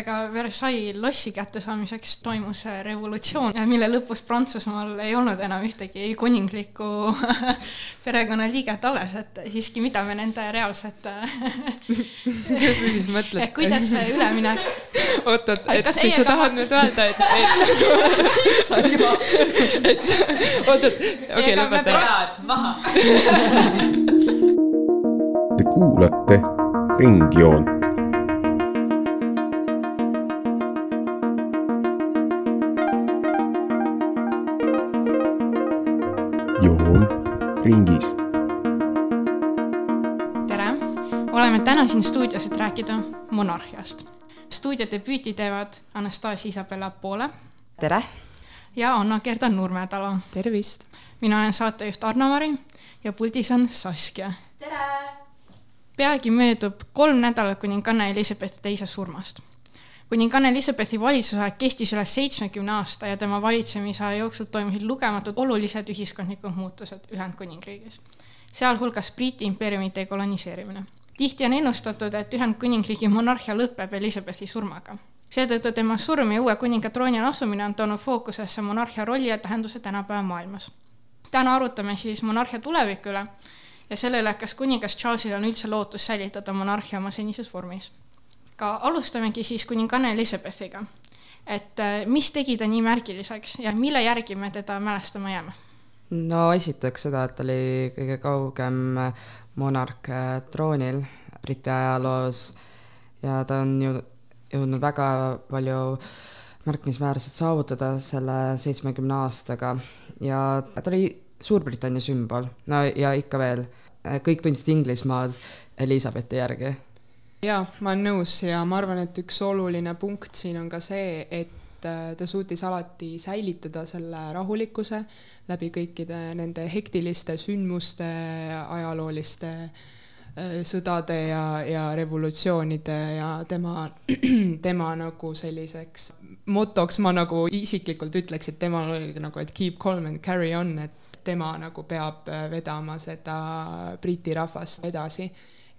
ega Versailles lossi kättesaamiseks toimus revolutsioon, mille lõpus Prantsusmaal ei olnud enam ühtegi kuninglikku perekonnaliiget alles, et siiski, mida me nende reaalselt kuidas sa siis mõtled? kuidas see üleminek oot-oot, et siis sa tahad nüüd öelda, et, et issand jumal, et oot-oot, okei, lõpeta ära. maha Te kuulate Ringjoont. Ringis. tere, oleme täna siin stuudios, et rääkida monarhiast. stuudio debüüti teevad Anastasia Isabella Poole. tere! ja Anna-Gerda Nurmetalu. tervist! mina olen saatejuht Arno Mari ja puldis on Saskia. tere! peagi möödub kolm nädalat kuninganna Elizabeth teise surmast. Kuninganna Elizabethi valitsusaeg kestis üle seitsmekümne aasta ja tema valitsemisaja jooksul toimusid lugematud olulised ühiskondlikud muutused Ühendkuningriigis, sealhulgas Briti impeeriumi dekoloniseerimine. tihti on ennustatud, et Ühendkuningriigi monarhia lõpeb Elizabethi surmaga seetõttu tema surm ja uue kuninga troonile asumine on toonud fookusesse monarhia rolli ja tähenduse tänapäeva maailmas. täna arutame siis monarhia tuleviku üle ja selle üle, kas kuningas Charlesil on üldse lootus säilitada monarhia oma senises vormis. Ka alustamegi siis kuninganna Elizabethiga. et äh, mis tegi ta nii märgiliseks ja mille järgi me teda mälestama jääme? no esiteks seda, et ta oli kõige kaugem monarh äh, troonil Briti ajaloos ja ta on ju jõudnud väga palju märkimisväärselt saavutada selle seitsmekümne aastaga ja ta oli Suurbritannia sümbol, no ja ikka veel, kõik tundsid Inglismaad Elizabethi järgi. Jaa, ma olen nõus ja ma arvan, et üks oluline punkt siin on ka see, et äh, ta suutis alati säilitada selle rahulikkuse läbi kõikide nende hektiliste sündmuste, ajalooliste äh, sõdade ja, ja revolutsioonide ja tema, tema nagu selliseks motoks ma nagu isiklikult ütleks, et temal oli nagu, et keep calm and carry on, et tema nagu peab äh, vedama seda Briti rahvast edasi.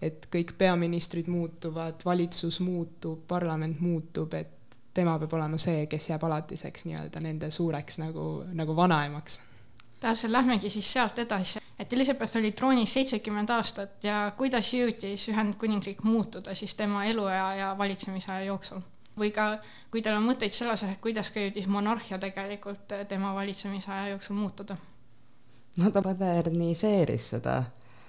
Et kõik peaministrid muutuvad, valitsus muutub, parlament muutub, et tema peab olema see, kes jääb alatiseks nii-öelda nende suureks nagu, nagu vanaemaks. täpselt, lähmegi siis sealt edasi, et Elizabeth oli troonis seitsekümmend aastat ja kuidas jõudis Ühendkuningriik muutuda siis tema eluea ja valitsemisaja jooksul? või ka, kui teil on mõtteid selles, et kuidas ka jõudis monarhia tegelikult tema valitsemisaja jooksul muutuda no ta moderniseeris seda,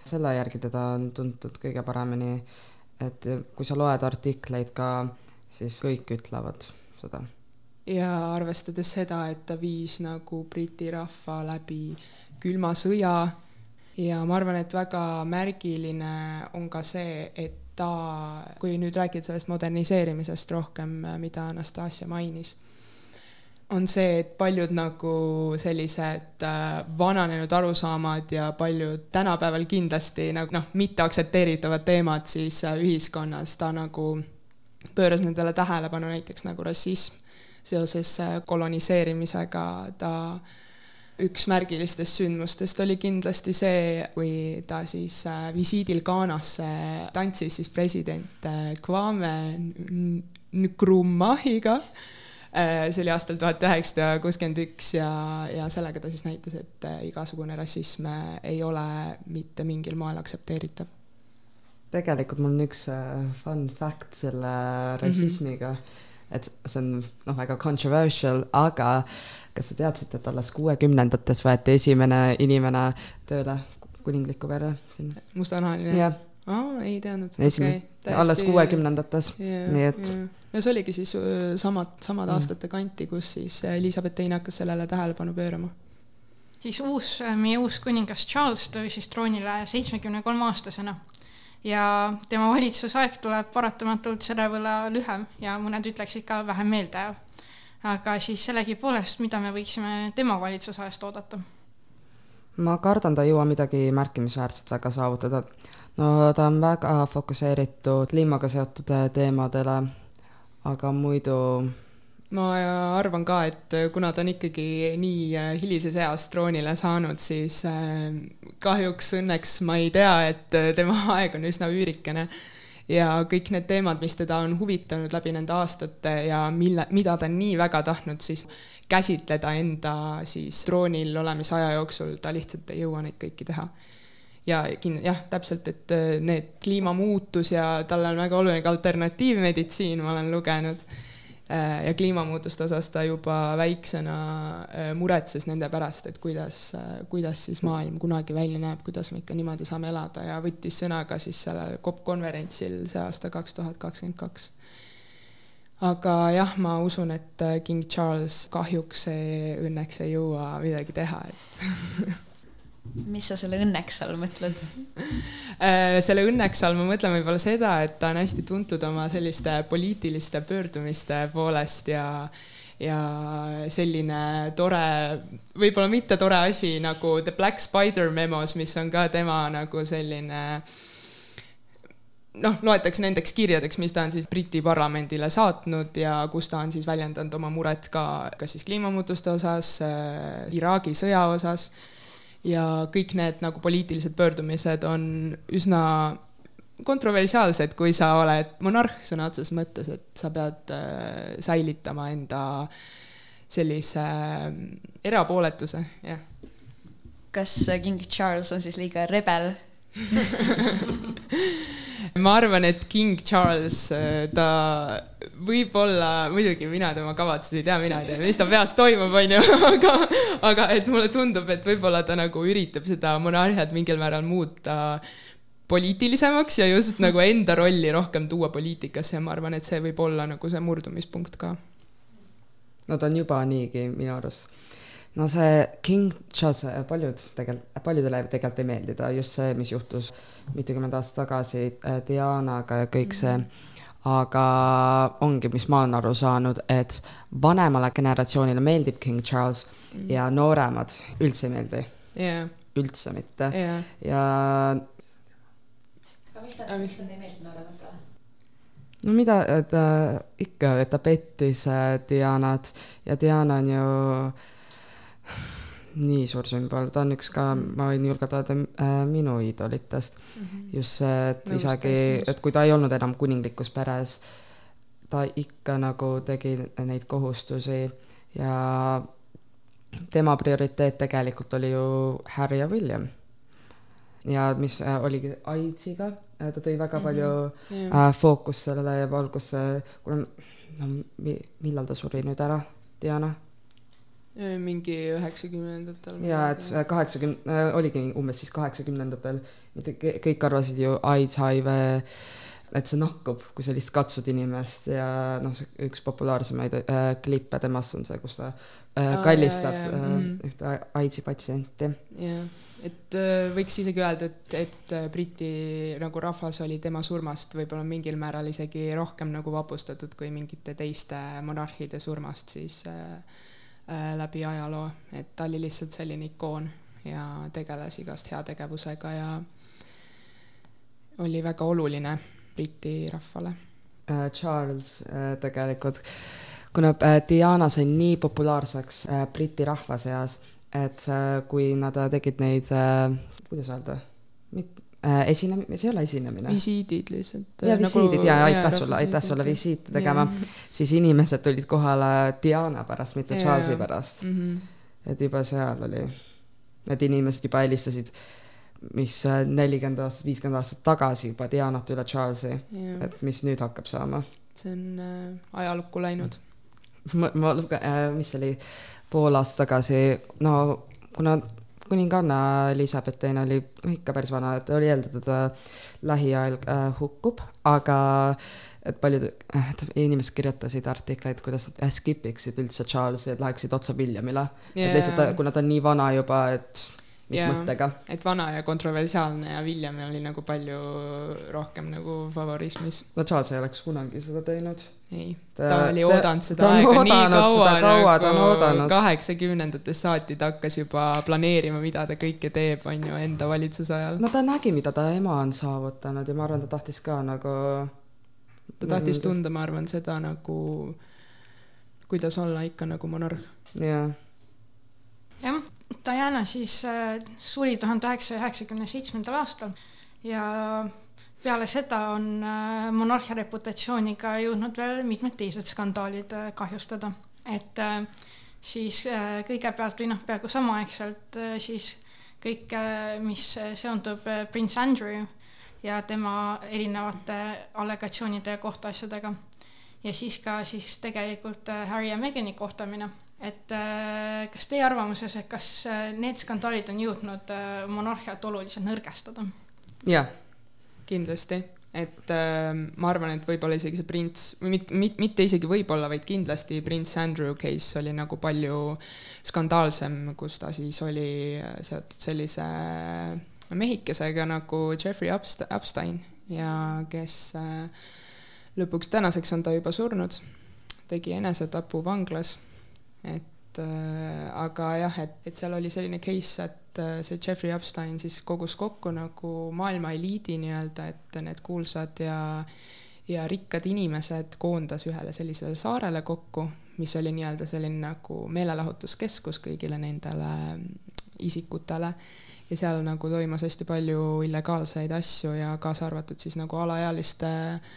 selle järgi teda on tuntud kõige paremini, et kui sa loed artikleid ka, siis kõik ütlevad seda. ja arvestades seda, et ta viis nagu Briti rahva läbi külma sõja ja ma arvan, et väga märgiline on ka see, et ta, kui nüüd rääkida sellest moderniseerimisest rohkem, mida Anastasia mainis on see, et paljud nagu sellised äh, vananenud arusaamad ja paljud tänapäeval kindlasti nagu noh, mitte aktsepteeritavad teemad siis äh, ühiskonnas, ta nagu pööras nendele tähelepanu, näiteks nagu rassism seoses äh, koloniseerimisega, ta üks märgilistest sündmustest oli kindlasti see, kui ta siis visiidil Ghanasse tantsis siis president Kwame Nkrumah'iga see oli aastal tuhat üheksasada kuuskümmend üks ja, ja sellega ta siis näitas, et äh, igasugune rassism äh, ei ole mitte mingil moel aktsepteeritav. tegelikult mul on üks fun fact selle rassismiga mm, -hmm. et see on noh, väga controversial, aga kas te teadsite, et alles kuuekümnendates võeti esimene inimene tööle kuninglikku perre sinna? mustanahaline? jah. Aa, ei teadnud. esimene okay,, alles kuuekümnendates yeah,, nii et yeah no see oligi siis samad, samad mm. aastate kanti, kus siis Elizabeth Teine hakkas sellele tähelepanu pöörama. siis uus, meie uus kuningas Charles tõusis troonile seitsmekümne kolme aastasena ja tema valitsusaeg tuleb paratamatult selle võrra lühem ja mõned ütleksid ka vähem meeldejääv. aga siis sellegipoolest, mida me võiksime tema valitsusajast oodata? ma kardan, ta ei jõua midagi märkimisväärset väga saavutada. No ta on väga fokusseeritud kliimaga seotud teemadele aga muidu ma arvan ka, et kuna ta on ikkagi nii äh, hilises eas troonile saanud, siis äh, kahjuks õnneks ma ei tea, et äh, tema aeg on üsna üürikene. ja kõik need teemad, mis teda on huvitanud läbi nende aastate ja mille, mida ta on nii väga tahtnud siis käsitleda enda siis troonil olemise aja jooksul, ta lihtsalt ei jõua neid kõiki teha. Ja jah, täpselt, et äh, need kliimamuutus ja talle on väga oluline ka alternatiivmeditsiin, ma olen lugenud Äh, ja kliimamuutuste osas ta juba väiksena äh, muretses nende pärast, et kuidas, kuidas siis maailm kunagi välja näeb, kuidas me ikka niimoodi saame elada ja võttis sõna ka siis sellel COP konverentsil see aasta kaks tuhat kakskümmend kaks. aga jah, ma usun, et King Charles kahjuks ei, õnneks ei jõua midagi teha, et mis sa selle õnneks all mõtled? Äh, selle õnneks all ma mõtlen võib-olla seda, et ta on hästi tuntud oma selliste poliitiliste pöördumiste poolest ja ja selline tore, võib-olla mitte tore asi nagu The Black Spider memos, mis on ka tema nagu selline noh, loetakse nendeks kirjadeks, mis ta on siis Briti parlamendile saatnud ja kus ta on siis väljendanud oma muret ka, kas siis kliimamuutuste osas äh,, Iraagi sõja osas ja kõik need nagu poliitilised pöördumised on üsna kontroversiaalsed, kui sa oled monarh sõna otseses mõttes, et sa pead äh, säilitama enda sellise äh, erapooletuse, jah. kas King Charles on siis liiga rebel ma arvan, et King Charles, äh, ta võib-olla, muidugi mina tema kavatsusi ei tea, mina ei tea, mis ta peas toimub, onju, aga, aga et mulle tundub, et võib-olla ta nagu üritab seda monarhiat mingil määral muuta poliitilisemaks ja just nagu enda rolli rohkem tuua poliitikasse ja ma arvan, et see võib olla nagu see murdumispunkt ka. no ta on juba niigi minu arust no see King Charles, paljud tegelikult, paljudele tegelikult ei meeldi ta, just see, mis juhtus mitukümmend aastat tagasi äh, Dianaga ja kõik see. aga ongi, mis ma olen aru saanud, et vanemale generatsioonile meeldib King Charles mm. ja nooremad üldse ei meeldi yeah.. üldse mitte yeah. ja. aga mis ta, mis talle ei meeldi noorematele? no mida, ta ikka, et ta pettis äh, Dianat ja Diana on ju nii suur sümbol, ta on üks ka, ma võin julgelt öelda äh,, minu iidolitest mm. -hmm. just see, et nõus, isegi, et kui ta ei olnud enam kuninglikus peres, ta ikka nagu tegi neid kohustusi ja tema prioriteet tegelikult oli ju Harry ja William. ja mis äh, oligi AIDSiga äh,, ta tõi väga mm -hmm. palju äh, fookust sellele ja valgusse, kuna no mi, millal ta suri nüüd ära, Diana? Mingi üheksakümnendatel. ja et kaheksakümne äh,, oligi umbes siis kaheksakümnendatel, mitte kõik arvasid ju AIDS, HIV, et see nakkub, kui sa lihtsalt katsud inimest ja noh, see üks populaarsemaid äh, klippe temast on see, kus ta äh, kallistab ah, jah, jah. Äh, mm. ühte AIDSi patsienti. jah, et äh, võiks isegi öelda, et, et äh, Briti nagu rahvas oli tema surmast võib-olla mingil määral isegi rohkem nagu vapustatud kui mingite teiste monarhide surmast, siis äh, Äh, läbi ajaloo, et ta oli lihtsalt selline ikoon ja tegeles igast heategevusega ja oli väga oluline Briti rahvale. Äh, Charles äh, tegelikult, kuna Diana sai nii populaarseks Briti rahva seas, et kui nad tegid neid, kuidas öelda, äh, esinemine, see ei ole esinemine. visiidid lihtsalt. ja nagu, visiidid ja aitäh sulle, aitäh sulle visiite tegema, siis inimesed tulid kohale Diana pärast, mitte ja. Charlesi pärast mm. -hmm. et juba seal oli, need inimesed juba helistasid, mis äh, nelikümmend aastat, viiskümmend aastat tagasi juba Dianat üle Charlesi, et mis nüüd hakkab saama. see on äh, ajalukku läinud. ma, ma luge- äh,, mis see oli, pool aastat tagasi, no kuna kuninganna Elizabeth teine oli ikka päris vana, et oli eeldatud, et ta lähiajal äh, hukkub, aga et paljud äh, inimesed kirjutasid artikleid, kuidas nad äh, skip iksid üldse Charlesi, et läheksid otse Williamile. Yeah.. et lihtsalt, kuna ta on nii vana juba, et mis ja, mõttega. et vana ja kontroversiaalne ja William oli nagu palju rohkem nagu favorismis. no Charles ei oleks kunagi seda teinud. ei, ta oli oodanud seda aega nii kaua, kaua nagu kaheksakümnendatest saati ta hakkas juba planeerima, mida ta kõike teeb, on ju, enda valitsuse ajal. no ta nägi, mida ta ema on saavutanud ja ma arvan, ta tahtis ka nagu ta tahtis tunda, ma arvan, seda nagu, kuidas olla ikka nagu monarh. jah. Diana siis äh, suri tuhande üheksasaja üheksakümne seitsmendal aastal ja peale seda on äh, monarhia reputatsiooni ka jõudnud veel mitmed teised skandaalid äh, kahjustada, et siis kõigepealt või noh, peaaegu samaaegselt siis kõik, mis seondub prints Andrew ja tema erinevate allegatsioonide ja kohtuasjadega. ja siis ka siis tegelikult Harry ja Meghani kohtamine, et äh, kas teie arvamuses, et kas äh, need skandaalid on jõudnud äh, monarhiat oluliselt nõrgestada? jah, kindlasti, et äh, ma arvan, et võib-olla isegi see prints, või mitte, mitte, isegi võib-olla, vaid kindlasti prints Andrew case oli nagu palju skandaalsem, kus ta siis oli seotud sellise mehikesega nagu Jeffrey Epst- Epstein ja kes äh, lõpuks tänaseks on ta juba surnud, tegi enesetapu vanglas, et äh, aga jah, et, et seal oli selline case, et äh, see Jeffrey Epstein siis kogus kokku nagu maailma eliidi nii-öelda, et need kuulsad ja ja rikkad inimesed koondas ühele sellisele saarele kokku, mis oli nii-öelda selline nagu meelelahutuskeskus kõigile nendele isikutele. Ja seal nagu toimus hästi palju illegaalseid asju ja kaasa arvatud siis nagu alaealiste äh,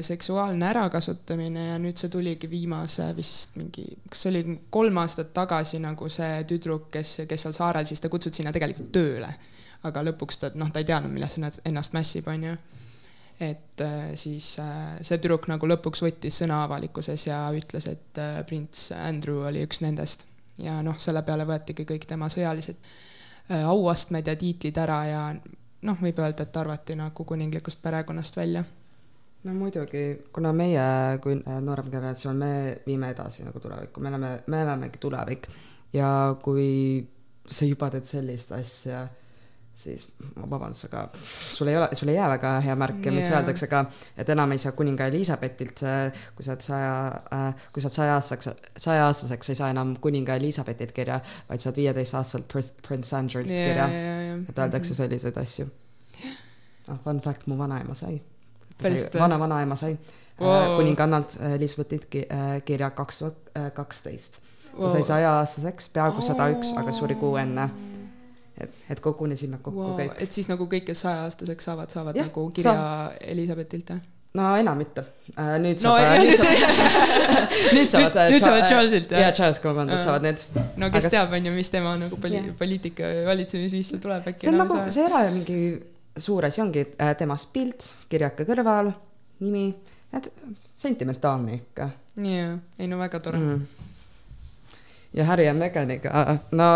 seksuaalne ärakasutamine ja nüüd see tuligi viimase vist mingi, kas see oli kolm aastat tagasi nagu see tüdruk, kes, kes seal saarel, siis ta kutsuti sinna tegelikult tööle. aga lõpuks ta, noh, ta ei teadnud, millesse nad ennast mässib, on ju. et äh, siis äh, see tüdruk nagu lõpuks võttis sõna avalikkuses ja ütles, et äh, prints Andrew oli üks nendest. ja noh, selle peale võetigi kõik tema sõjalised äh, auastmed ja tiitlid ära ja noh, võib öelda, et arvati nagu kuninglikust perekonnast välja no muidugi, kuna meie kui äh, noorem generatsioon, me viime edasi nagu tulevikku, me oleme, me olemegi tulevik ja kui sa juba teed sellist asja, siis vabandust, aga sul ei ole, sul ei jää väga hea märk ja mis Jaa. öeldakse ka, et enam ei saa kuninga Elizabethilt see, kui sa oled saja äh,, kui sa oled sajaaastaseks, sajaaastaseks ei saa enam kuninga Elizabethilt kirja, vaid saad viieteistaastaselt Prince- Prince Andrewilt kirja. et öeldakse selliseid asju. ah, fun fact, mu vanaema sai. Päriselt või? vana-vanaema sai Wow. wow. kuningannalt äh, Elizabethilt ki- äh, kirja kaks tuhat kaksteist. ta sai sajaaastaseks, peaaegu sada üks, aga suri kuu enne. et, et kogunesid nad kokku wow. kõik. et siis nagu kõik, kes sajaaastaseks saavad, saavad Jah, nagu kirja Elizabethilt jah? no enam mitte. nüüd saab ja no,, nüüd saab, nüüd saavad Nüüd- saavad Charlesilt, jah? jaa, Charles kolmandalt Aa. saavad need. no kes Aga- teab, on ju, mis tema nagu poli- poliitika ja valitsemisviisse tuleb äkki see on nagu, see ei ole mingi suur asi, ongi äh, temast pilt, kirjake kõrval, nimi, et sentimentaalne ikka jaa, ei no väga tore mm.. ja Harry ja Meganiga, no,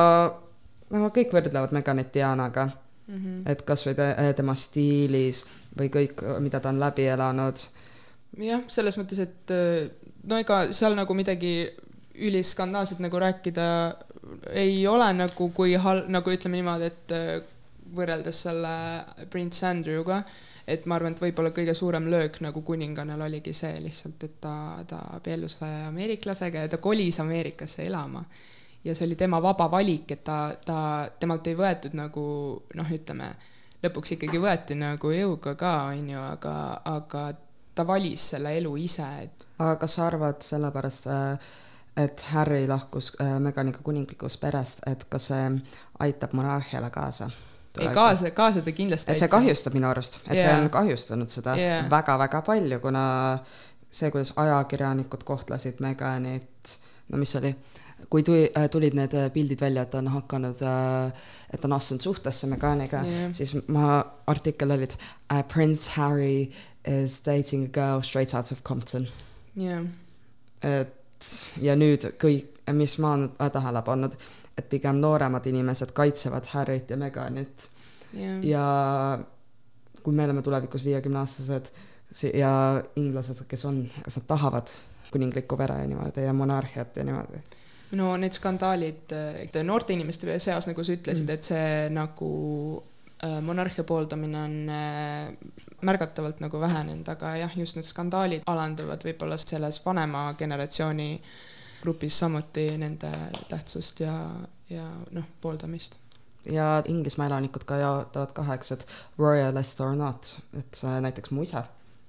no kõik võrdlevad Meganit Dianaga Mm -hmm. et kasvõi te, tema stiilis või kõik, mida ta on läbi elanud. jah, selles mõttes, et äh, no ega seal nagu midagi üliskandaalset nagu rääkida ei ole nagu kui hal-, nagu ütleme niimoodi, et äh, võrreldes selle prints Andrewga, et ma arvan, et võib-olla kõige suurem löök nagu kuningannal oligi see lihtsalt, et ta, ta abiellus ameeriklasega ja ta kolis Ameerikasse elama ja see oli tema vaba valik, et ta, ta, temalt ei võetud nagu noh, ütleme lõpuks ikkagi võeti nagu jõuga ka, onju, aga, aga ta valis selle elu ise, aga kas sa arvad sellepärast, et Harry lahkus äh, Meganiga kuninglikust perest, et kas see aitab monarhiale kaasa? Ei kaasa, kaasa ta kindlasti et see kahjustab minu arust, et yeah. see on kahjustanud seda Jaa. yeah. väga-väga palju, kuna see, kuidas ajakirjanikud kohtlesid Meganit, no mis oli, kui tuli, tulid need äh, pildid välja, et ta on hakanud, et ta on astunud suhtesse Meganiga yeah., siis ma, artikkel oli, et uh, Prince Harry is dating a girl straight out of Compton. jah, et ja nüüd kõik, mis ma olen äh, tähele pannud, et pigem nooremad inimesed kaitsevad Harryt ja Meganit. Jah, ja kui me oleme tulevikus viiekümneaastased ja inglased, kes on, kas nad tahavad kuninglikku pere ja niimoodi ja monarhiat ja niimoodi. no need skandaalid noorte inimeste seas, nagu sa ütlesid, et see nagu äh, monarhia pooldamine on äh, märgatavalt nagu vähenenud, aga jah, just need skandaalid alandavad võib-olla selles vanema generatsiooni grupis samuti nende tähtsust ja, ja noh, pooldamist. ja Inglismaa elanikud ka jaotavad kaheks, et royalist or not, et näiteks mu isa,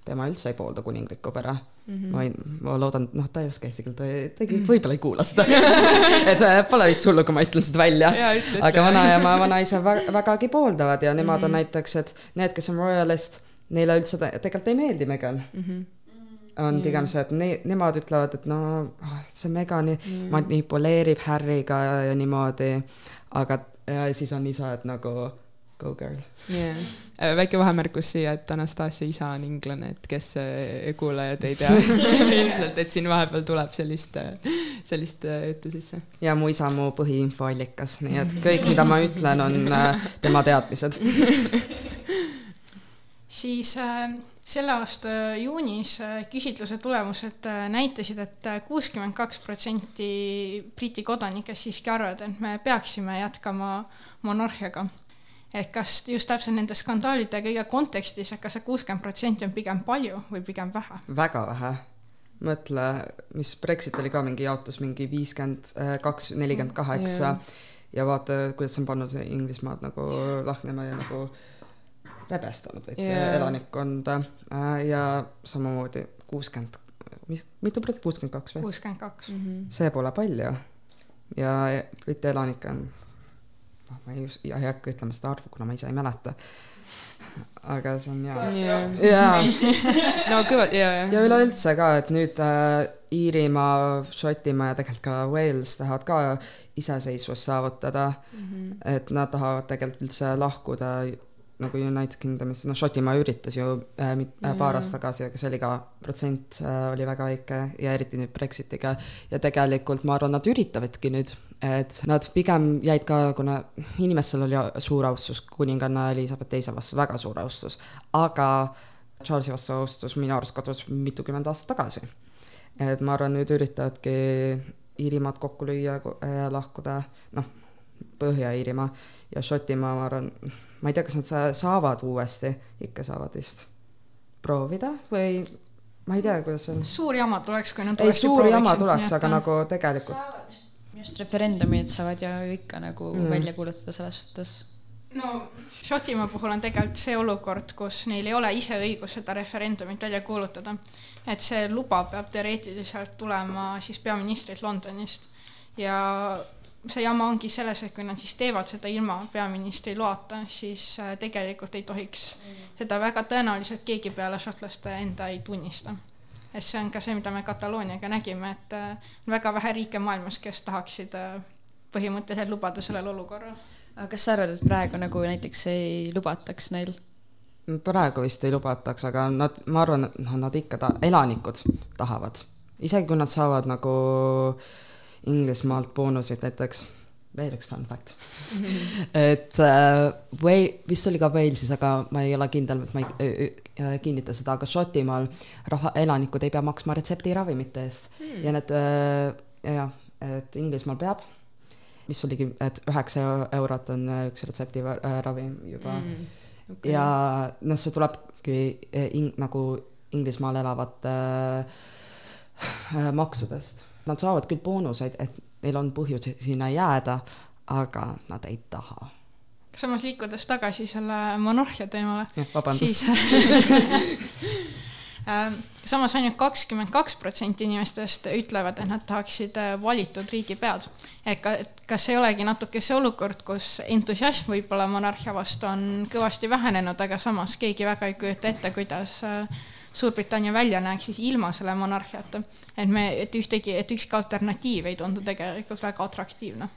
tema üldse ei poolda kuninglikku pere mm. -hmm. ma ei, ma loodan, noh, ta ei oska eesti keelt, ta ei, ta ei- võib-olla ei kuula seda et äh, pole vist hullu, kui ma ütlen seda välja aga vanaema ja vanaisa vä- vägagi pooldavad ja nemad mm -hmm. on näiteks, et need, kes on royalist, neile üldse te- tegelikult ei meeldi Megan mm. -hmm. On pigem see, et ne-, nemad ütlevad, et no ah, see Megani manipuleerib Harry'ga ja, ja niimoodi, aga ja siis on isa, et nagu go girl. Yeah. väike vahemärkus siia, et Anastasia isa on inglane, et kes äh, kuulajad ei tea ilmselt, et siin vahepeal tuleb sellist, sellist äh, juttu sisse. ja mu isa on mu põhiinfoallikas, nii et kõik, mida ma ütlen, on äh, tema teadmised. siis äh, selle aasta juunis äh, küsitluse tulemused äh, näitasid et, et kuuskümmend kaks protsenti Briti kodanikest siiski arvavad, et me peaksime jätkama monarhiaga. et kas just täpselt nende skandaalide kõige kontekstis, et kas see kuuskümmend protsenti on pigem palju või pigem vähe? väga vähe. mõtle, mis Brexit oli ka mingi jaotus mingi viiskümmend kaks, nelikümmend kaheksa ja vaata, kuidas see on pannud see Inglismaad nagu lahknema ja nagu rebestanud veits Jaa. yeah. elanikkonda äh, ja samamoodi kuuskümmend, mis, mitu protsenti, kuuskümmend kaks või? kuuskümmend kaks. see pole palju. ja Briti elanikke on, noh, ma ei, ei hakka ütlema seda arvu, kuna ma ise ei mäleta. aga see on hea. jaa no kõva, ja, ja ja. üleüldse ka, et nüüd äh, Iirimaa, Šotimaa ja tegelikult ka Wales tahavad ka iseseisvust saavutada mm. -hmm. et nad tahavad tegelikult üldse lahkuda nagu United Kingdomist, noh, Šotimaa üritas ju äh, äh, paar aastat tagasi, aga see oli ka, protsent äh, oli väga väike ja eriti nüüd Brexitiga. ja tegelikult ma arvan, nad üritavadki nüüd, et nad pigem jäid ka, kuna inimestel oli suur austus kuninganna Elizabeth teise vastu, väga suur austus, aga Charlesi vastu austus minu arust kadus mitukümmend aastat tagasi. et ma arvan, nüüd üritavadki Iirimaad kokku lüüa ja lahkuda, noh, Põhja-Iirimaa ja Šotimaa, ma arvan, ma ei tea, kas nad sa- saavad uuesti, ikka saavad vist proovida või ma ei tea, kuidas see on. suur jama tuleks, kui nad ei, suur jama tuleks, aga nagu tegelikult just referendumid saavad ju ikka nagu mm. välja kuulutada selles suhtes. no Šotimaa puhul on tegelikult see olukord, kus neil ei ole ise õigus seda referendumit välja kuulutada. et see luba peab teoreetiliselt tulema siis peaministrilt Londonist ja see jama ongi selles, et kui nad siis teevad seda ilma peaministri loata, siis äh, tegelikult ei tohiks seda väga tõenäoliselt keegi peale šotlaste enda ei tunnista. et see on ka see, mida me Katalooniaga nägime, et äh, on väga vähe riike maailmas, kes tahaksid äh, põhimõtteliselt lubada sellel olukorral. aga kas sa arvad, et praegu nagu näiteks ei lubataks neil? praegu vist ei lubataks, aga nad, ma arvan, et noh, nad ikka ta-, elanikud tahavad. isegi kui nad saavad nagu Inglismaalt boonuseid näiteks, veel üks fun fact. et äh, või vist oli ka Walesis, aga ma ei ole kindel, et ma ei äh, kinnita seda, aga Šotimaal raha, elanikud ei pea maksma retseptiravimite eest hmm. ja need äh, jah, et Inglismaal peab, mis oligi, et üheksa eurot on äh, üks retseptiravim juba mm okay. ja noh, see tulebki eh, ing, nagu Inglismaal elavate äh, maksudest. Nad saavad küll boonuseid, et neil on põhjus sinna jääda, aga nad ei taha. samas liikudes tagasi selle monarhia teemale, vabandust siis. samas ainult kakskümmend kaks protsenti inimestest ütlevad, et nad tahaksid äh, valitud riigipead. et ka, et kas ei olegi natuke see olukord, kus entusiasm võib-olla monarhia vastu on kõvasti vähenenud, aga samas keegi väga ei kujuta ette, kuidas äh, Suurbritannia välja näeks siis ilma selle monarhiata. et me, et ühtegi, et ükski alternatiiv ei tundu tegelikult väga atraktiivne.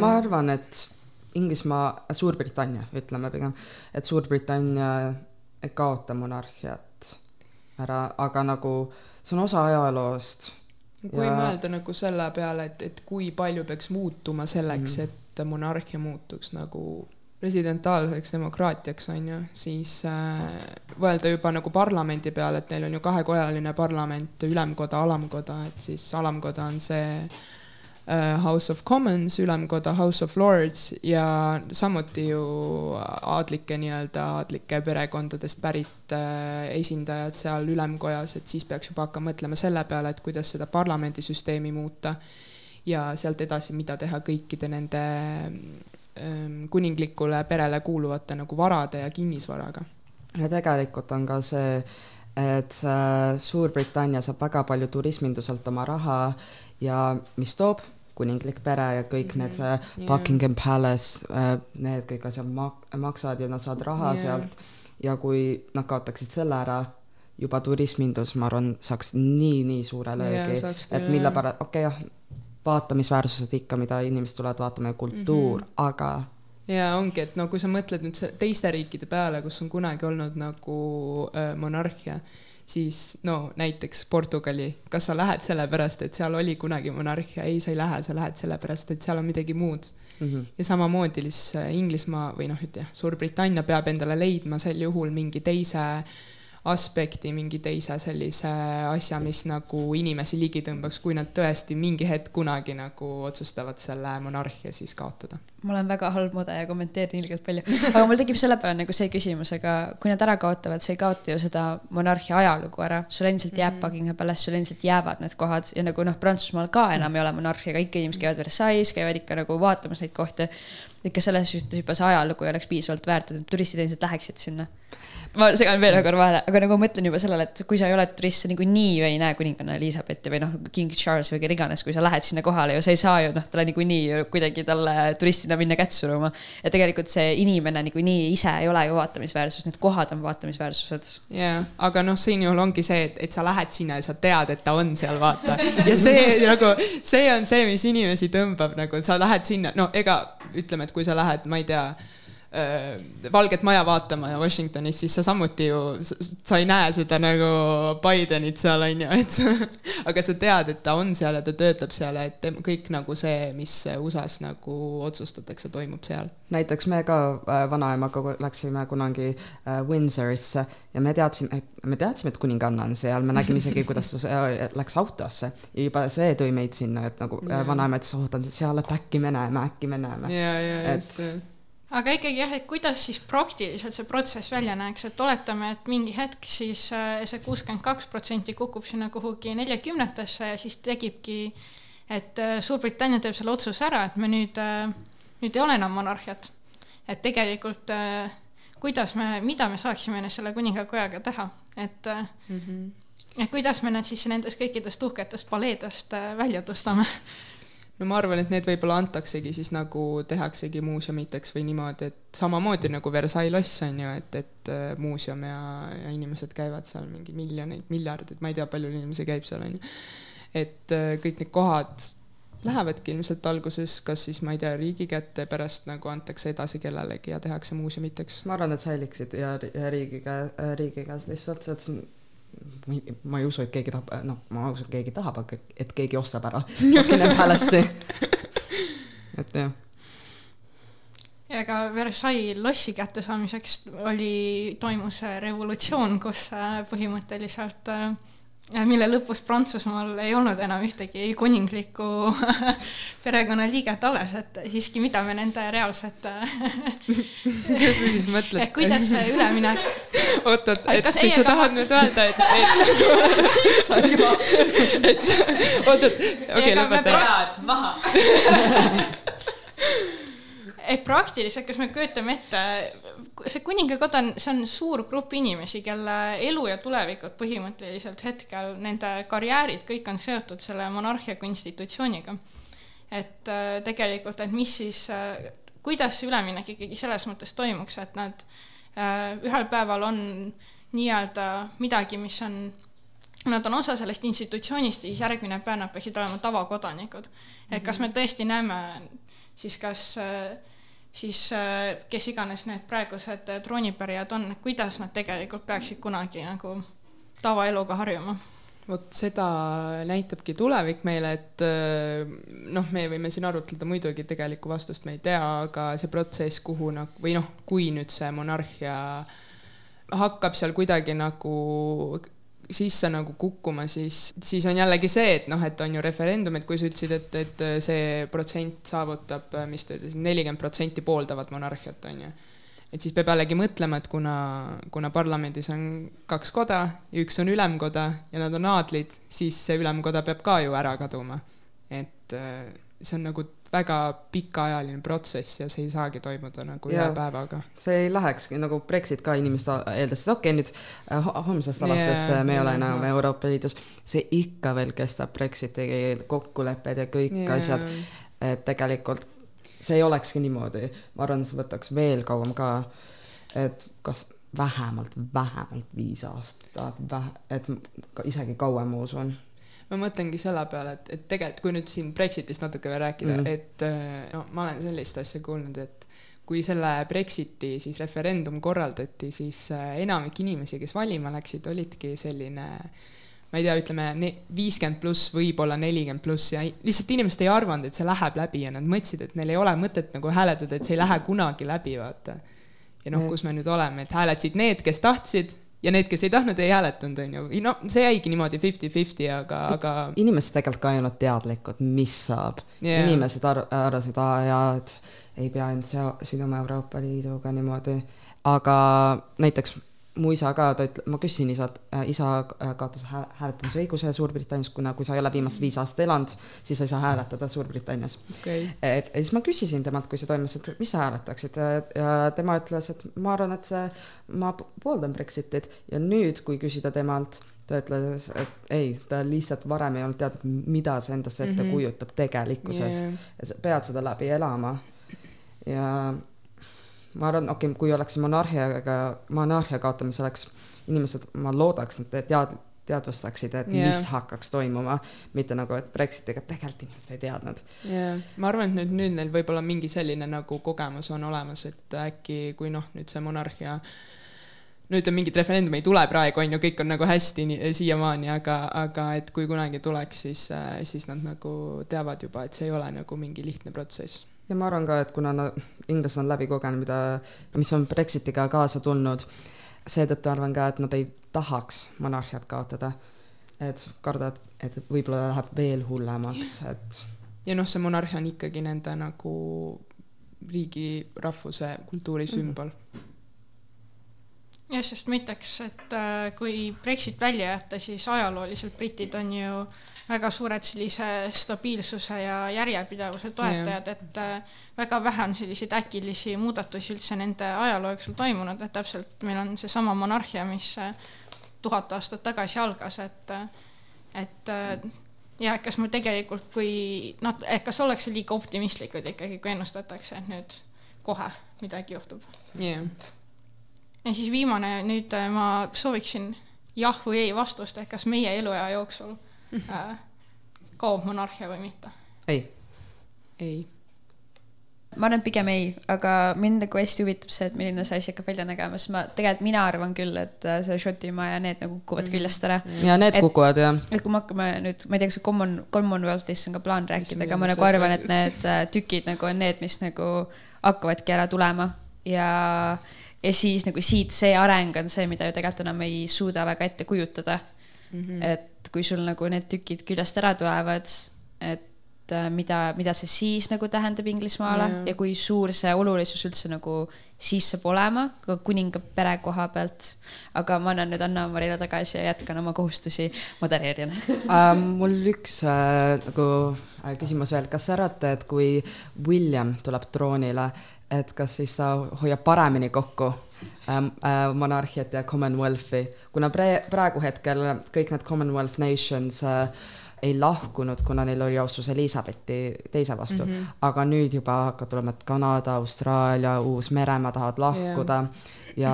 ma arvan, et Inglismaa, Suurbritannia, ütleme pigem, et Suurbritannia ei kaota monarhiat ära, aga nagu see on osa ajaloost. kui Ja- mõelda nagu selle peale, et, et kui palju peaks muutuma selleks mm, et monarhia muutuks nagu presidentaalseks demokraatiaks, on ju, siis äh, mõelda juba nagu parlamendi peale, et neil on ju kahekojaline parlament, ülemkoda, alamkoda, et siis alamkoda on see äh, House of Commons, ülemkoda House of Lords ja samuti ju aadlike nii-öelda aadlike perekondadest pärit äh, esindajad seal ülemkojas, et siis peaks juba hakkama mõtlema selle peale, et kuidas seda parlamendisüsteemi muuta ja sealt edasi, mida teha kõikide nende kuninglikule perele kuuluvate nagu varade ja kinnisvaraga. ja tegelikult on ka see, et äh, Suurbritannia saab väga palju turisminduselt oma raha ja mis toob kuninglik pere ja kõik mm -hmm. need äh, Jaa. Buckingham Palace äh,, need kõik asjad mak-, maksavad ja nad saavad raha Jaa. sealt ja kui nad kaotaksid selle ära, juba turismindus, ma arvan, saaks nii-nii suure löögi, et mille pärast, okei okay, jah, vaatamisväärsused ikka, mida inimesed tulevad vaatama ja kultuur mm, -hmm. aga ja ongi, et no kui sa mõtled nüüd teiste riikide peale, kus on kunagi olnud nagu äh, monarhia, siis no näiteks Portugali, kas sa lähed sellepärast, et seal oli kunagi monarhia, ei, sa ei lähe, sa lähed sellepärast, et seal on midagi muud mm -hmm. ja samamoodi siis Inglismaa või noh, ütleme Suurbritannia peab endale leidma sel juhul mingi teise aspekti, mingi teise sellise asja, mis nagu inimesi ligi tõmbaks, kui nad tõesti mingi hetk kunagi nagu otsustavad selle monarhia siis kaotada. ma olen väga halb mude ja kommenteerin ilgelt palju, aga mul tekib selle peale nagu see küsimus, aga kui nad ära kaotavad, sa ei kaota ju seda monarhia ajalugu ära, sul endiselt jääb Buckingham Palace, sul endiselt jäävad need kohad ja nagu noh, Prantsusmaal ka enam ei ole monarhia, aga ikka inimesed käivad Versailles, käivad ikka nagu vaatamas neid kohti. ikka selles suhtes juba see ajalugu ei oleks piisavalt väärt, et turistid endiselt läheksid sinna. Ma segan veel ühe korra vahele, aga nagu ma mõtlen juba sellele, et kui sa ei ole turist, sa niikuinii ju ei näe kuninganna Elizabethi või noh, King Charles või keda iganes, kui sa lähed sinna kohale ju sa ei saa ju noh, talle niikuinii ju kuidagi talle turistina minna kätt suruma. ja tegelikult see inimene niikuinii ise ei ole ju vaatamisväärsus, need kohad on vaatamisväärsused. jaa, aga noh, siinjuhul ongi see, et, et sa lähed sinna ja sa tead, et ta on seal, vaata. ja see nagu, see on see, mis inimesi tõmbab nagu, sa lähed sinna, no ega ütleme, et kui sa lähed, ma ei tea Valget Maja vaatama Washingtonis, siis sa samuti ju, sa ei näe seda nagu Bidenit seal on ju, et aga sa tead, et ta on seal ja ta töötab seal ja et kõik nagu see, mis USA-s nagu otsustatakse, toimub seal. näiteks me ka äh, vanaemaga läksime kunagi äh, Windsorisse ja me teadsime, me teadsime, et kuninganna on seal, me nägime isegi, kuidas ta äh, läks autosse ja juba see tõi meid sinna, et nagu äh, vanaema ütles, ootan seal, et äkki me näeme, äkki me näeme. ja, ja Et- just et... aga ikkagi jah, et kuidas siis praktiliselt see protsess välja näeks, et oletame, et mingi hetk siis äh, see kuuskümmend kaks protsenti kukub sinna kuhugi neljakümnetesse ja siis tekibki, et äh, Suurbritannia teeb selle otsuse ära, et me nüüd, nüüd ei ole enam monarhiat. et tegelikult äh, kuidas me, mida me saaksime selle kuningakojaga teha, et Mm -hmm. et kuidas me nad siis nendest kõikidest uhketest paleedest äh, välja tõstame no ma arvan, et need võib-olla antaksegi siis nagu tehaksegi muuseumiteks või niimoodi, et samamoodi nagu Versailles loss on ju, et, et äh, muuseum ja, ja inimesed käivad seal mingi miljoneid, miljardeid, ma ei tea, palju inimesi käib seal on ju. et äh, kõik need kohad lähevadki ilmselt alguses kas siis ma ei tea, riigi kätte, pärast nagu antakse edasi kellelegi ja tehakse muuseumiteks. ma arvan, et säiliksid ja, ja riigi käe, riigi käes lihtsalt, et ma ei, usu, et keegi tahab, noh, ma usun, keegi tahab, aga et keegi ostab ära Buckingham Palace'i. et jah. ja ka Versailles lossi kättesaamiseks oli, toimus revolutsioon, kus äh, põhimõtteliselt äh, mille lõpus Prantsusmaal ei olnud enam ühtegi kuninglikku perekonnaliiget alles, et siiski, mida me nende reaalselt kuidas sa siis mõtled? et kuidas see üleminek oot-oot, Ai, et siis sa tahad nüüd öelda, et, et et sa, oot-oot, okei, Ega me lõpeta ära. pead maha. Et praktiliselt, kas me kujutame ette, see kuningakoda on, see on suur grupp inimesi, kelle elu ja tulevikud põhimõtteliselt hetkel, nende karjäärid, kõik on seotud selle monarhia kui institutsiooniga. et äh, tegelikult, et mis siis äh,, kuidas see üleminek ikkagi selles mõttes toimuks, et nad äh, ühel päeval on nii-öelda midagi, mis on nad on osa sellest institutsioonist ja siis järgmine päev nad peaksid olema tavakodanikud. et kas me tõesti näeme siis kas äh, siis äh, kes iganes need praegused äh, troonipärijad on, kuidas nad tegelikult peaksid kunagi nagu tavaeluga harjuma? vot seda näitabki tulevik meile, et äh, noh, me võime siin arutleda muidugi, tegelikku vastust me ei tea, aga see protsess, kuhu nagu või noh, kui nüüd see monarhia hakkab seal kuidagi nagu sisse nagu kukkuma, siis, siis on jällegi see, et noh, et on ju referendum, et kui sa ütlesid, et, et see protsent saavutab, mis ta ütles, nelikümmend protsenti pooldavat monarhiat, on ju. et siis peab jällegi mõtlema, et kuna, kuna parlamendis on kaks koda, üks on ülemkoda ja nad on aadlid, siis see ülemkoda peab ka ju ära kaduma. et äh, see on nagu väga pikaajaline protsess ja see ei saagi toimuda nagu ühe Jaa. päevaga. see ei lähekski nagu Brexit ka, inimesed eeldasid, okei okay, nüüd äh, ho- homsest alates yeah, me ei ole enam jaa. Euroopa Liidus, see ikka veel kestab, Brexiti kokkulepped ja kõik Jaa. asjad, et tegelikult see ei olekski niimoodi, ma arvan, see võtaks veel kauem ka, et kas vähemalt, vähemalt viis aastat, et isegi kauem, ma usun. Ma mõtlengi selle peale, et, et tegelikult, kui nüüd siin Brexitist natuke veel rääkida mm, Mhm. -hmm. et äh, no ma olen sellist asja kuulnud, et kui selle Brexiti siis referendum korraldati, siis äh, enamik inimesi, kes valima läksid, olidki selline ma ei tea, ütleme viiskümmend pluss, võib-olla nelikümmend pluss ja lihtsalt inimesed ei arvanud, et see läheb läbi ja nad mõtlesid, et neil ei ole mõtet nagu hääletada, et see ei lähe kunagi läbi, vaata. ja noh, Mm. kus me nüüd oleme, et hääletasid need, kes tahtsid ja need, kes ei tahtnud, ei hääletanud, on ju. no see jäigi niimoodi fifty-fifty, aga, aga inimesed tegelikult ka ei olnud teadlikud, mis saab yeah.. inimesed ar- arvasid, aa jaa, et ei pea end siduma Euroopa Liiduga niimoodi, aga näiteks mu isa ka, ta ütle-, ma küsisin isalt äh,, isa äh, kaotas hää- hääletamisõiguse Suurbritannias, kuna kui sa ei ole viimased viis aastat elanud, siis sa ei saa hääletada Suurbritannias. okay.. et ja siis ma küsisin temalt, kui see toimus, et mis sa hääletaksid ja tema ütles, et ma arvan, et see, ma pooldan Brexitit ja nüüd, kui küsida temalt, ta ütles, et ei, ta lihtsalt varem ei olnud teadnud, mida see endast ette mm. -hmm. kujutab tegelikkuses yeah.. sa pead seda läbi elama. ja ma arvan, okei okay,, kui oleks monarhiaga, monarhia kaotamise oleks inimesed, ma loodaks, et tead-, teadvustaksid, et yeah. mis hakkaks toimuma, mitte nagu, et Brexitiga tegelikult inimesed ei teadnud jaa, ma arvan, et nüüd, nüüd neil võib-olla mingi selline nagu kogemus on olemas, et äkki kui noh, nüüd see monarhia no ütleme, mingit referendumi ei tule praegu, on ju, kõik on nagu hästi siiamaani, aga, aga et kui kunagi tuleks, siis, siis nad nagu teavad juba, et see ei ole nagu mingi lihtne protsess. Ja ma arvan ka, et kuna nad, inglased on läbi kogenud, mida, mis on Brexitiga kaasa tulnud, seetõttu arvan ka, et nad ei tahaks monarhiat kaotada. et kardavad, et võib-olla läheb veel hullemaks, et ja noh, see monarhia on ikkagi nende nagu riigi, rahvuse, kultuuri sümbol mm. jah, sest ma ütleks, et äh, kui Brexit välja jätta, siis ajalooliselt britid on ju väga suured sellise stabiilsuse ja järjepidevuse toetajad, et äh, väga vähe on selliseid äkilisi muudatusi üldse nende ajaloo jooksul toimunud, et täpselt meil on seesama monarhia, mis äh, tuhat aastat tagasi algas, et äh, et ja kas me tegelikult, kui noh, kas ollakse liiga optimistlikud ikkagi, kui ennustatakse, et nüüd kohe midagi juhtub. Yeah. ja siis viimane, nüüd ma sooviksin jah või ei vastust, et kas meie eluea jooksul äh, kaob monarhia või mitte. ei, ei, ma arvan, et pigem ei, aga mind nagu hästi huvitab see, et milline see asi hakkab välja nägema, sest ma tegelikult mina arvan küll, et äh, see Šotimaa ja need nagu kukuvad küljest ära. ja need Et- kukuvad jah. et kui me hakkame nüüd, ma ei tea, kas Common, Commonwealth'ist on ka plaan rääkida, aga ma nagu arvan, et need äh, tükid nagu on need, mis nagu hakkavadki ära tulema ja, ja siis nagu siit see areng on see, mida ju tegelikult enam ei suuda väga ette kujutada mm. -hmm. et kui sul nagu need tükid küljest ära tulevad, et äh, mida, mida see siis nagu tähendab Inglismaale yeah. ja kui suur see olulisus üldse nagu siis saab olema ka kuninga pere koha pealt. aga ma annan nüüd Anna-Marile tagasi ja jätkan oma kohustusi modereerijana äh,. mul üks äh, nagu äh, küsimus veel, kas sa arvate, et kui William tuleb troonile, et kas siis ta hoiab paremini kokku ähm, äh, monarhiat ja Commonwealthi, kuna pre-, praegu hetkel kõik need Commonwealth nations äh, ei lahkunud, kuna neil oli austus Elizabethi teise vastu mm, -hmm. aga nüüd juba hakkab tulema, et Kanada, Austraalia, Uus-Meremaa tahavad lahkuda yeah. Ja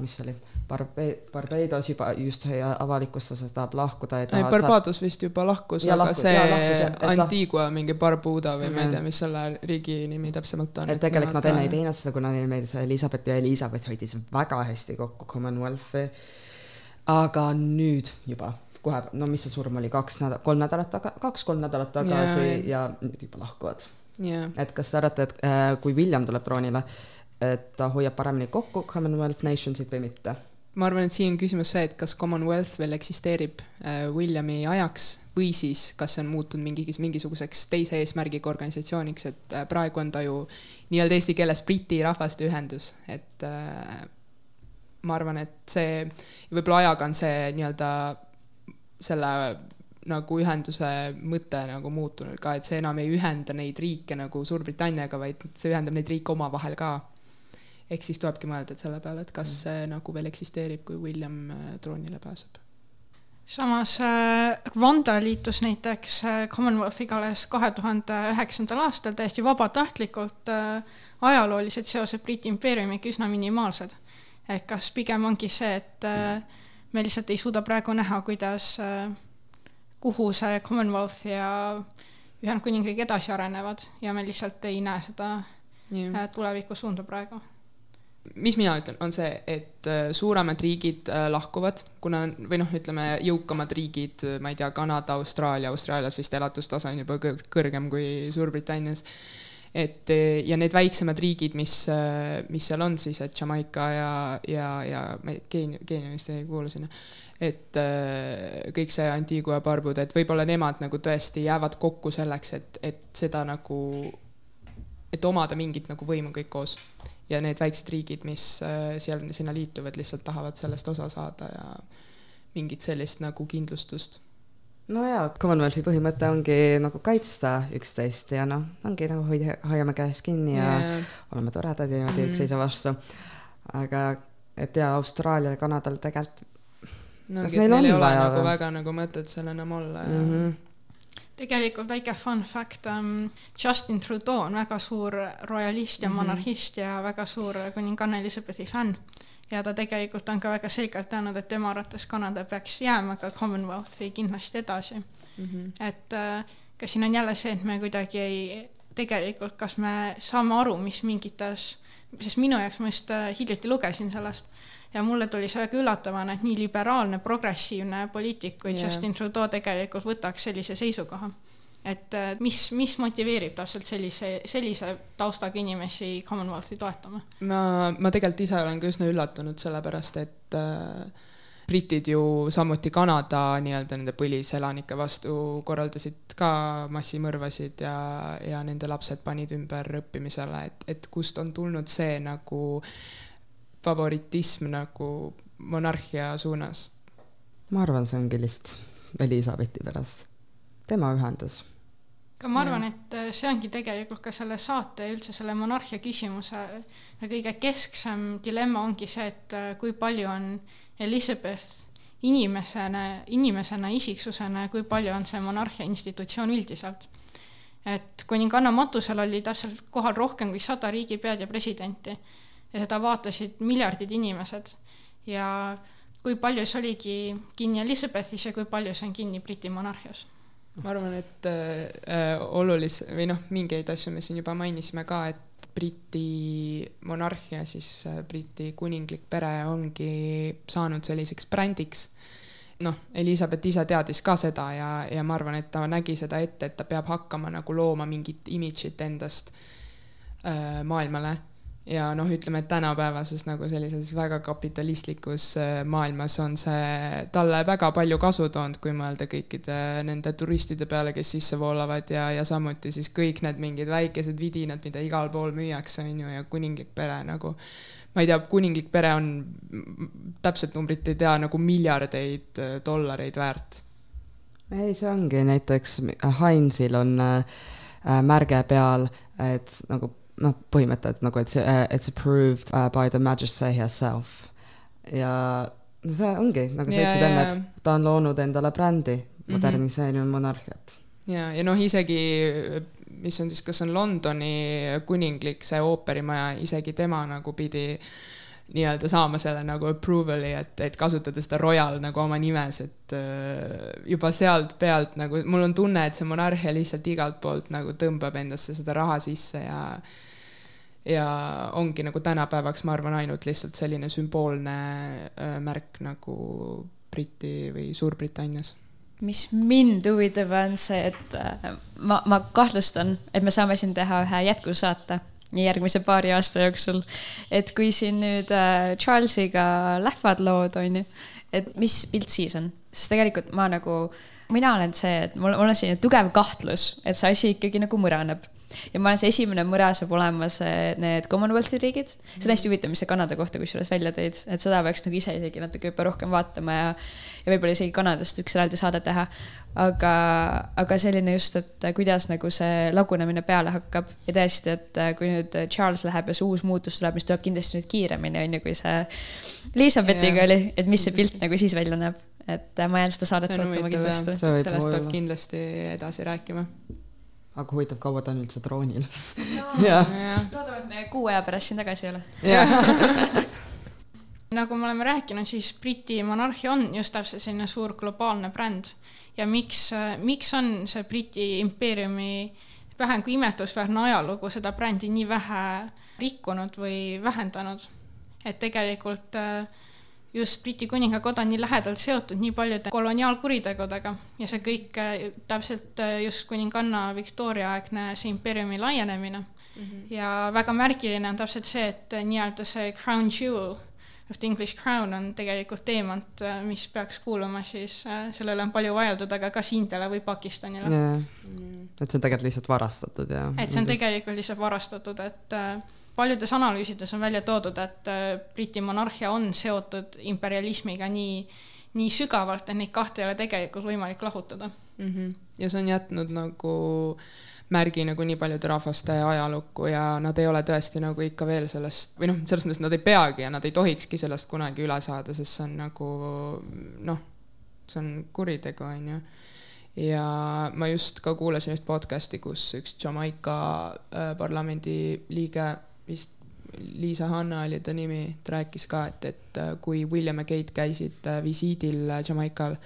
mis see oli, Barbe-, Barbados juba just avalikustas, et tahab lahkuda ja ei Barbados vist juba lahkus, aga lahkus- see jaa, lahkus, lah- Antigua mingi Barbuda või ma ei Mhm. tea, mis selle riigi nimi täpsemalt on. et tegelikult nad enne ei teinud seda, kuna neile meeldis Elizabeth ja Elizabeth hoidis väga hästi kokku Commonwealthi. aga nüüd juba kohe, no mis see surm oli, kaks nädalat, kolm nädalat taga, kaks-kolm nädalat tagasi Jaa. ja, ja nüüd juba lahkuvad. jah, et kas te arvate, et äh, kui William tuleb troonile, et ta hoiab paremini kokku Commonwealth Nationsit või mitte? ma arvan, et siin on küsimus see, et kas Commonwealth veel eksisteerib äh, Williami ajaks või siis kas see on muutunud mingis, mingisuguseks teise eesmärgiga organisatsiooniks, et äh, praegu on ta ju nii-öelda eesti keeles Briti rahvaste ühendus, et äh, ma arvan, et see, võib-olla ajaga on see nii-öelda selle nagu ühenduse mõte nagu muutunud ka, et see enam ei ühenda neid riike nagu Suurbritanniaga, vaid see ühendab neid riike omavahel ka ehk siis tulebki mõelda selle peale, et kas see nagu veel eksisteerib, kui William äh, troonile pääseb. samas äh, Rwanda liitus näiteks äh, Commonwealthiga alles kahe tuhande üheksandal aastal täiesti vabatahtlikult äh,, ajaloolised seosed Briti impeeriumiga üsna minimaalsed. et kas pigem ongi see, et äh, me lihtsalt ei suuda praegu näha, kuidas äh,, kuhu see Commonwealth ja Ühendkuningriik edasi arenevad ja me lihtsalt ei näe seda äh, tulevikusuunda praegu mis mina ütlen, on see, et äh, suuremad riigid äh, lahkuvad, kuna või noh, ütleme jõukamad riigid, äh, ma ei tea, Kanada, Austraalia, Austraalias vist elatustase on juba kõr- kõrgem kui Suurbritannias. et ja need väiksemad riigid, mis, mis seal on siis, et Jamaica ja, ja, ja ma ei, Keenia, Keenia vist ei kuulu sinna. et kõik see Antigua, Barbuda, et võib-olla nemad nagu tõesti jäävad kokku selleks, et, et seda nagu, et omada mingit nagu võimu kõik koos ja need väiksed riigid, mis äh, seal sinna liituvad, lihtsalt tahavad sellest osa saada ja mingit sellist nagu kindlustust. no jaa, Commonwealthi põhimõte ongi nagu kaitsta üksteist ja noh, ongi nagu hoida, hoiame käest kinni ja Yeah. oleme toredad ja niimoodi Mhm. üksteise vastu. aga et jaa, Austraalial ja Kanadal tegelikult no Kas neil neil ei on vaja nagu väga nagu mõtet seal enam olla ja mm -hmm. Tegelikult väike fun fact um,, Justin Trudeau on väga suur royalist ja Mhm. monarhist ja väga suur kuninganna Elizabethi fänn. ja ta tegelikult on ka väga selgelt öelnud, et tema arvates Kanada peaks jääma ka Commonwealthi kindlasti edasi. mm. -hmm. et äh, kas siin on jälle see, et me kuidagi ei, tegelikult, kas me saame aru, mis mingites, sest minu jaoks, ma just äh, hiljuti lugesin sellest ja mulle tuli see väga üllatavana, et nii liberaalne, progressiivne poliitik kui yeah. Justin Trudeau tegelikult võtaks sellise seisukoha. et äh, mis, mis motiveerib täpselt sellise, sellise taustaga inimesi Commonwealthi toetama? ma, ma tegelikult ise olen ka üsna üllatunud, sellepärast et äh, britid ju samuti Kanada nii-öelda nende põliselanike vastu korraldasid ka massimõrvasid ja, ja nende lapsed panid ümber õppimisele, et, et kust on tulnud see nagu favoritism nagu monarhia suunas. ma arvan, see ongi lihtsalt Elizabethi pärast. tema ühendas. aga ma arvan, et äh, see ongi tegelikult ka selle saate ja üldse selle monarhia küsimuse kõige kesksem dilemma ongi see, et äh, kui palju on Elizabeth inimesena, inimesena, isiksusena ja kui palju on see monarhia institutsioon üldiselt. et kuninganna matusel oli täpselt kohal rohkem kui sada riigipead ja presidenti ja seda vaatasid miljardid inimesed. Ja kui palju see oligi kinni Elizabethis ja kui palju see on kinni Briti monarhias. Ma arvan, et äh, olulis- või noh, mingeid asju me siin juba mainisime ka, et Briti monarhia, siis äh, Briti kuninglik pere ongi saanud selliseks brändiks. noh, Elizabeth ise teadis ka seda ja, ja ma arvan, et ta nägi seda ette, et ta peab hakkama nagu looma mingit imidžit endast äh, maailmale ja noh, ütleme, et tänapäevases nagu sellises väga kapitalistlikus äh, maailmas on see talle väga palju kasu toonud, kui mõelda kõikide nende turistide peale, kes sisse voolavad ja, ja samuti siis kõik need mingid väikesed vidinad, mida igal pool müüakse, on ju, ja kuninglik pere nagu ma ei tea, kuninglik pere on, täpset numbrit ei tea, nagu miljardeid äh, dollareid väärt. ei, see ongi näiteks Heinzil on äh, äh, märge peal, et nagu noh, põhimõte, et nagu, et see uh,, it's approved uh, by the majesty herself. ja no see ongi, nagu sa ütlesid enne, et ta on loonud endale brändi, moderniseerinud monarhiat. ja, ja noh, isegi mis on siis, kas on Londoni kuninglik see ooperimaja, isegi tema nagu pidi nii-öelda saama selle nagu approval'i, et, et kasutada seda royal nagu oma nimes, et äh, juba sealt pealt nagu mul on tunne, et see monarhia lihtsalt igalt poolt nagu tõmbab endasse seda raha sisse ja ja ongi nagu tänapäevaks, ma arvan, ainult lihtsalt selline sümboolne äh, märk nagu Briti või Suurbritannias. Mis mind huvitab, on see, et äh, ma, ma kahtlustan, et me saame siin teha ühe jätkusaate järgmise paari aasta jooksul. et kui siin nüüd äh, Charlesiga lähevad lood, on ju, et mis pilt siis on, sest tegelikult ma nagu, mina olen see, et mul, mul on selline tugev kahtlus, et see asi ikkagi nagu mõraneb ja ma olen see esimene mõra saab olema see, need Commonwealthi riigid. see on hästi huvitav, mis sa Kanada kohta kusjuures välja tõid, et seda peaks nagu ise isegi natuke juba rohkem vaatama ja, ja võib-olla isegi Kanadast üks eraldi saade teha. aga, aga selline just, et kuidas nagu see lagunemine peale hakkab ja tõesti, et kui nüüd Charles läheb ja see uus muutus tuleb, mis tuleb kindlasti nüüd kiiremini, on ju, kui see Elizabethiga Jah. oli, et mis see pilt nagu siis välja näeb. et ma jään seda saadet ootama kindlasti. Sellest peab kindlasti edasi rääkima. Aga huvitav, kaua ta on üldse troonil? Jah, jah, loodame, et me kuu aja pärast siin tagasi ei ole. nagu me oleme rääkinud, siis Briti monarhia on just täpselt selline suur globaalne bränd. Ja miks, miks on see Briti impeeriumi vähem kui imetlusväärne ajalugu seda brändi nii vähe rikkunud või vähendanud. et tegelikult äh, just Briti kuningakoda on nii lähedalt seotud nii paljude koloniaalkuritegudega ja see kõik äh, täpselt äh, just kuninganna Victoria aegne see impeeriumi laienemine mm. -hmm. ja väga märgiline on täpselt see, et nii-öelda see crown jewel of the English crown on tegelikult teemant, mis peaks kuuluma siis, selle üle on palju vaieldud, aga kas Indiale või Pakistanile yeah.. et see on tegelikult lihtsalt varastatud ja. et see on tegelikult lihtsalt varastatud, et paljudes analüüsides on välja toodud, et äh, Briti monarhia on seotud imperialismiga nii, nii sügavalt, et neid kahte ei ole tegelikult võimalik lahutada mm. -hmm. ja see on jätnud nagu märgi nagu nii paljude rahvaste ajalukku ja nad ei ole tõesti nagu ikka veel sellest või noh, selles mõttes nad ei peagi ja nad ei tohikski sellest kunagi üle saada, sest see on nagu noh, see on kuritegu, on ju ja ma just ka kuulasin üht podcast'i, kus üks Jamaica äh, parlamendi liige vist Liisa Hanna oli ta nimi, ta rääkis ka, et, et äh, kui William ja Kate käisid äh, visiidil äh, Jamaikal,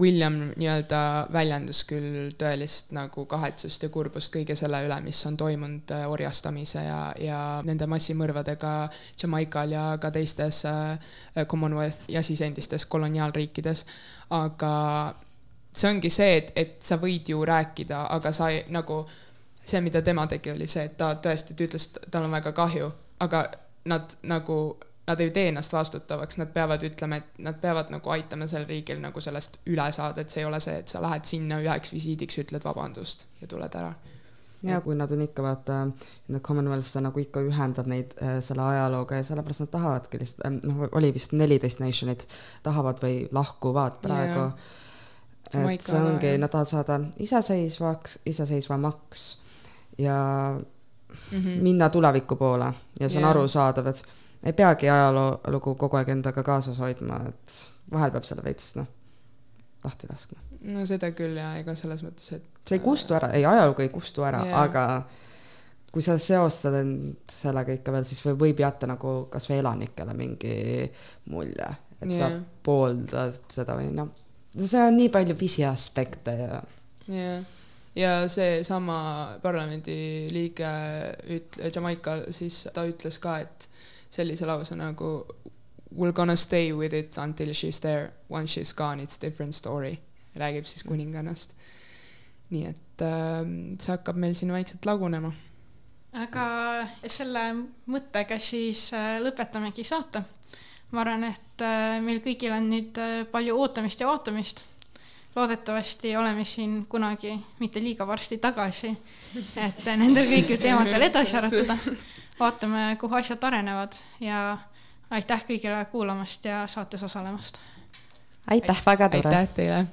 William nii-öelda väljendas küll tõelist nagu kahetsust ja kurbust kõige selle üle, mis on toimunud orjastamise ja, ja nende massimõrvadega Jamaikal ja ka teistes Commonwealth ja siis endistes koloniaalriikides. aga see ongi see, et, et sa võid ju rääkida, aga sa ei, nagu see, mida tema tegi, oli see, et ta tõesti, ta ütles, et tal on väga kahju, aga nad nagu, nad ei tee ennast vastutavaks, nad peavad ütlema, et nad peavad nagu aitama sel riigil nagu sellest üle saada, et see ei ole see, et sa lähed sinna üheks visiidiks, ütled vabandust ja tuled ära. ja kui nad on ikka vaata, Commonwealth see nagu ikka ühendab neid äh, selle ajalooga ja sellepärast nad tahavadki lihtsalt äh,, noh, oli vist neliteist nation'it, tahavad või lahkuvad praegu. Et see ongi, nad tahavad saada iseseisvaks, iseseisvamaks ja mm -hmm. minna tuleviku poole ja see on yeah. arusaadav, et ei peagi ajaloo-lugu kogu aeg endaga kaasas hoidma, et vahel peab selle veits noh, lahti laskma. no seda küll ja ega selles mõttes, et see ei kustu ära, ei ajalugu ei kustu ära yeah., aga kui sa seostad end sellega ikka veel, siis võib, võib jätta nagu kasvõi elanikele mingi mulje, et yeah. sa pooldad seda või noh, see on nii palju pisiaspekte ja. jah ja seesama parlamendiliige üt-, Jamaica, siis ta ütles ka, et sellise lause nagu we are gonna stay with it until she is there, once she is gone it's different story, räägib siis kuningannast. nii et äh, see hakkab meil siin vaikselt lagunema. aga selle mõttega siis äh, lõpetamegi saate. Ma arvan, et äh, meil kõigil on nüüd äh, palju ootamist ja vaatamist loodetavasti oleme siin kunagi mitte liiga varsti tagasi, et nendel kõigil teemadel edasi arutada. vaatame, kuhu asjad arenevad ja aitäh kõigile kuulamast ja saates osalemast. aitäh, väga tore. aitäh teile